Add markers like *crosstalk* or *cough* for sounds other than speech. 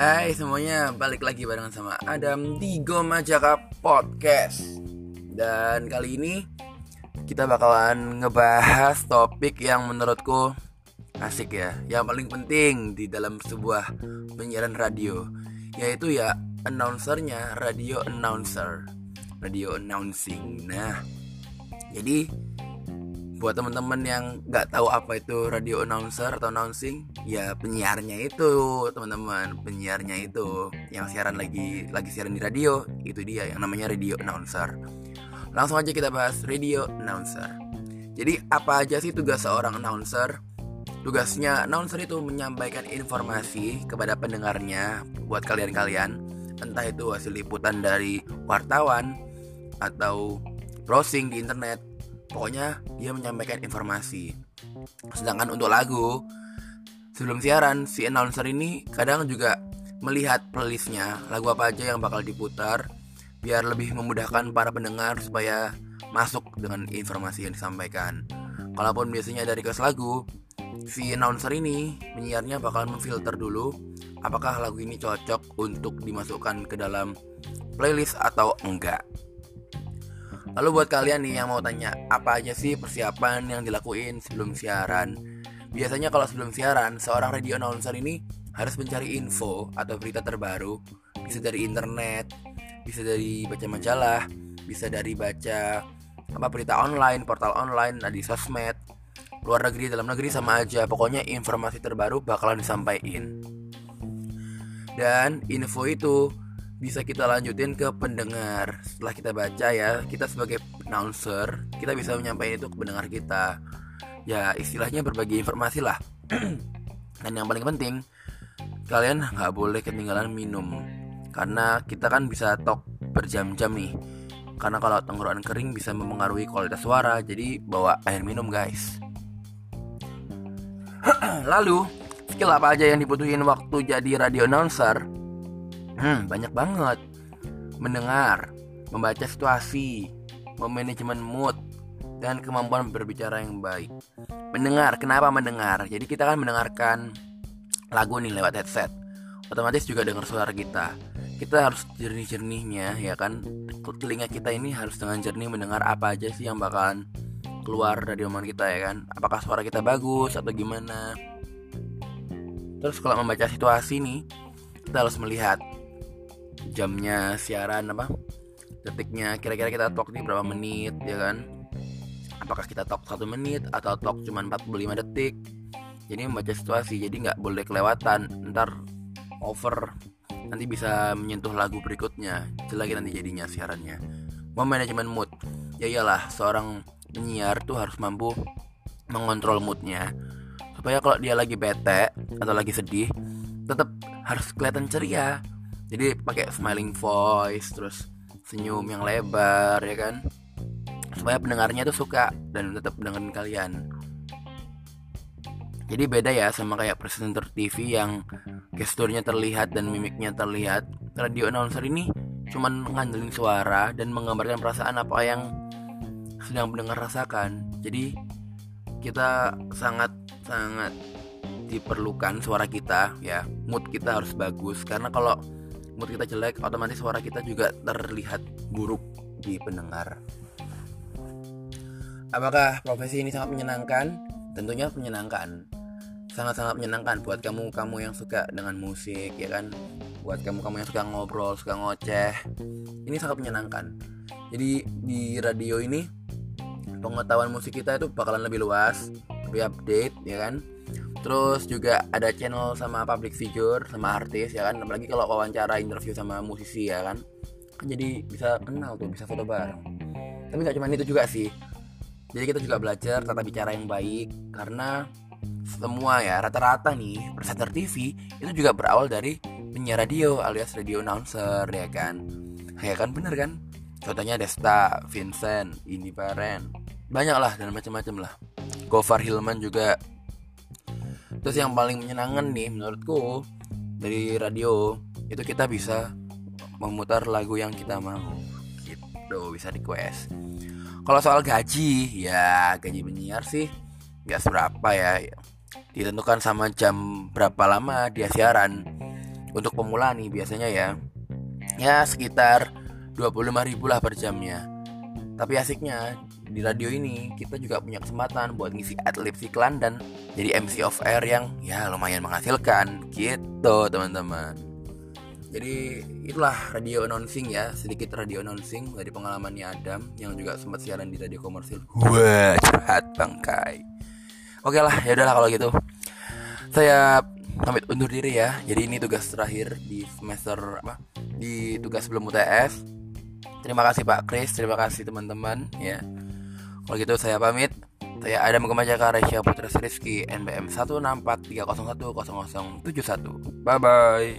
Hai semuanya, balik lagi barengan sama Adam di Gomajaka Podcast. Dan kali ini kita bakalan ngebahas topik yang menurutku asik ya Yang paling penting di dalam sebuah penyiaran radio Yaitu ya announcernya radio announcer Radio announcing. Nah, jadi buat teman-teman yang nggak tahu apa itu radio announcer atau announcing ya penyiarnya itu teman-teman penyiarnya itu yang siaran lagi lagi siaran di radio itu dia yang namanya radio announcer. Langsung aja kita bahas radio announcer. Jadi apa aja sih tugas seorang announcer? Tugasnya announcer itu menyampaikan informasi kepada pendengarnya buat kalian-kalian. Entah itu hasil liputan dari wartawan atau browsing di internet Pokoknya dia menyampaikan informasi. Sedangkan untuk lagu, sebelum siaran si announcer ini kadang juga melihat playlistnya lagu apa aja yang bakal diputar biar lebih memudahkan para pendengar supaya masuk dengan informasi yang disampaikan. Kalaupun biasanya dari kelas lagu, si announcer ini penyiarnya bakal memfilter dulu apakah lagu ini cocok untuk dimasukkan ke dalam playlist atau enggak. Lalu buat kalian nih yang mau tanya apa aja sih persiapan yang dilakuin sebelum siaran? Biasanya kalau sebelum siaran, seorang radio announcer ini harus mencari info atau berita terbaru, bisa dari internet, bisa dari baca majalah, bisa dari baca apa berita online, portal online, di sosmed, luar negeri, dalam negeri sama aja. Pokoknya informasi terbaru bakalan disampaikan. Dan info itu bisa kita lanjutin ke pendengar. Setelah kita baca ya kita sebagai announcer kita bisa menyampaikan itu ke pendengar kita. Ya istilahnya berbagi informasi lah. *clears throat* Dan yang paling penting kalian nggak boleh ketinggalan minum. Karena kita kan bisa talk berjam-jam nih. Karena kalau tenggorokan kering bisa mempengaruhi kualitas suara jadi bawa air minum guys. *clears throat* Lalu skill apa aja yang dibutuhin waktu jadi radio announcer Hmm, banyak banget. Mendengar, membaca situasi, memanajemen mood, dan kemampuan berbicara yang baik. Mendengar, kenapa mendengar? Jadi kita kan mendengarkan lagu nih lewat headset. Otomatis juga dengar suara kita. Kita harus jernih-jernihnya ya kan. Telinga kita ini harus dengan jernih mendengar apa aja sih yang bakalan keluar dari omongan kita ya kan. Apakah suara kita bagus atau gimana? Terus kalau membaca situasi nih, kita harus melihat jamnya siaran apa detiknya kira-kira kita talk di berapa menit ya kan? Apakah kita talk satu menit atau talk cuma 45 detik? Jadi membaca situasi jadi nggak boleh kelewatan. Ntar over nanti bisa menyentuh lagu berikutnya. Jelek nanti jadinya siarannya. Mau manajemen mood. Ya iyalah seorang penyiar tuh harus mampu mengontrol moodnya. Supaya kalau dia lagi bete atau lagi sedih tetap harus kelihatan ceria jadi pakai smiling voice terus senyum yang lebar ya kan? Supaya pendengarnya tuh suka dan tetap dengerin kalian. Jadi beda ya sama kayak presenter TV yang gesturnya terlihat dan mimiknya terlihat. Radio announcer ini cuman ngandelin suara dan menggambarkan perasaan apa yang sedang pendengar rasakan. Jadi kita sangat sangat diperlukan suara kita ya. Mood kita harus bagus. Karena kalau mood kita jelek otomatis suara kita juga terlihat buruk di pendengar. Apakah profesi ini sangat menyenangkan? Tentunya menyenangkan. Sangat-sangat menyenangkan buat kamu kamu yang suka dengan musik ya kan? Buat kamu kamu yang suka ngobrol suka ngoceh. Ini sangat menyenangkan. Jadi di radio ini pengetahuan musik kita itu bakalan lebih luas lebih update ya kan Terus juga ada channel sama public figure sama artis ya kan? Apalagi kalau wawancara interview sama musisi ya kan? Jadi bisa kenal tuh bisa foto bareng. Tapi nggak cuma itu juga sih. Jadi kita juga belajar tata bicara yang baik karena semua ya rata-rata nih presenter TV itu juga berawal dari penyiar radio alias radio announcer ya kan? Ya kan bener kan? Contohnya Desta, Vincent, Indi Paren banyak lah dan macam-macam lah. Gofar Hilman juga terus yang paling menyenangkan nih menurutku dari radio itu kita bisa memutar lagu yang kita mau gitu. Bisa request. Kalau soal gaji ya gaji penyiar sih nggak seberapa ya. Ditentukan sama jam berapa lama dia siaran. Untuk pemula nih biasanya ya ya sekitar 25 ribu lah per jamnya. Tapi asiknya di radio ini kita juga punya kesempatan buat ngisi adlib iklan dan jadi MC of air yang ya lumayan menghasilkan. Gitu teman-teman. Jadi itulah radio announcing ya. Sedikit radio announcing dari pengalamannya Adam yang juga sempat siaran di radio komersil. Wah curhat bangkai. Oke lah ya udahlah kalau gitu. Saya pamit undur diri ya. Jadi ini tugas terakhir di semester apa? Di tugas sebelum UTS terima kasih Pak Kris terima kasih teman-teman ya kalau gitu saya pamit. Saya Adam Kemajaka Resya Putra Rizky NBM 164301071 bye bye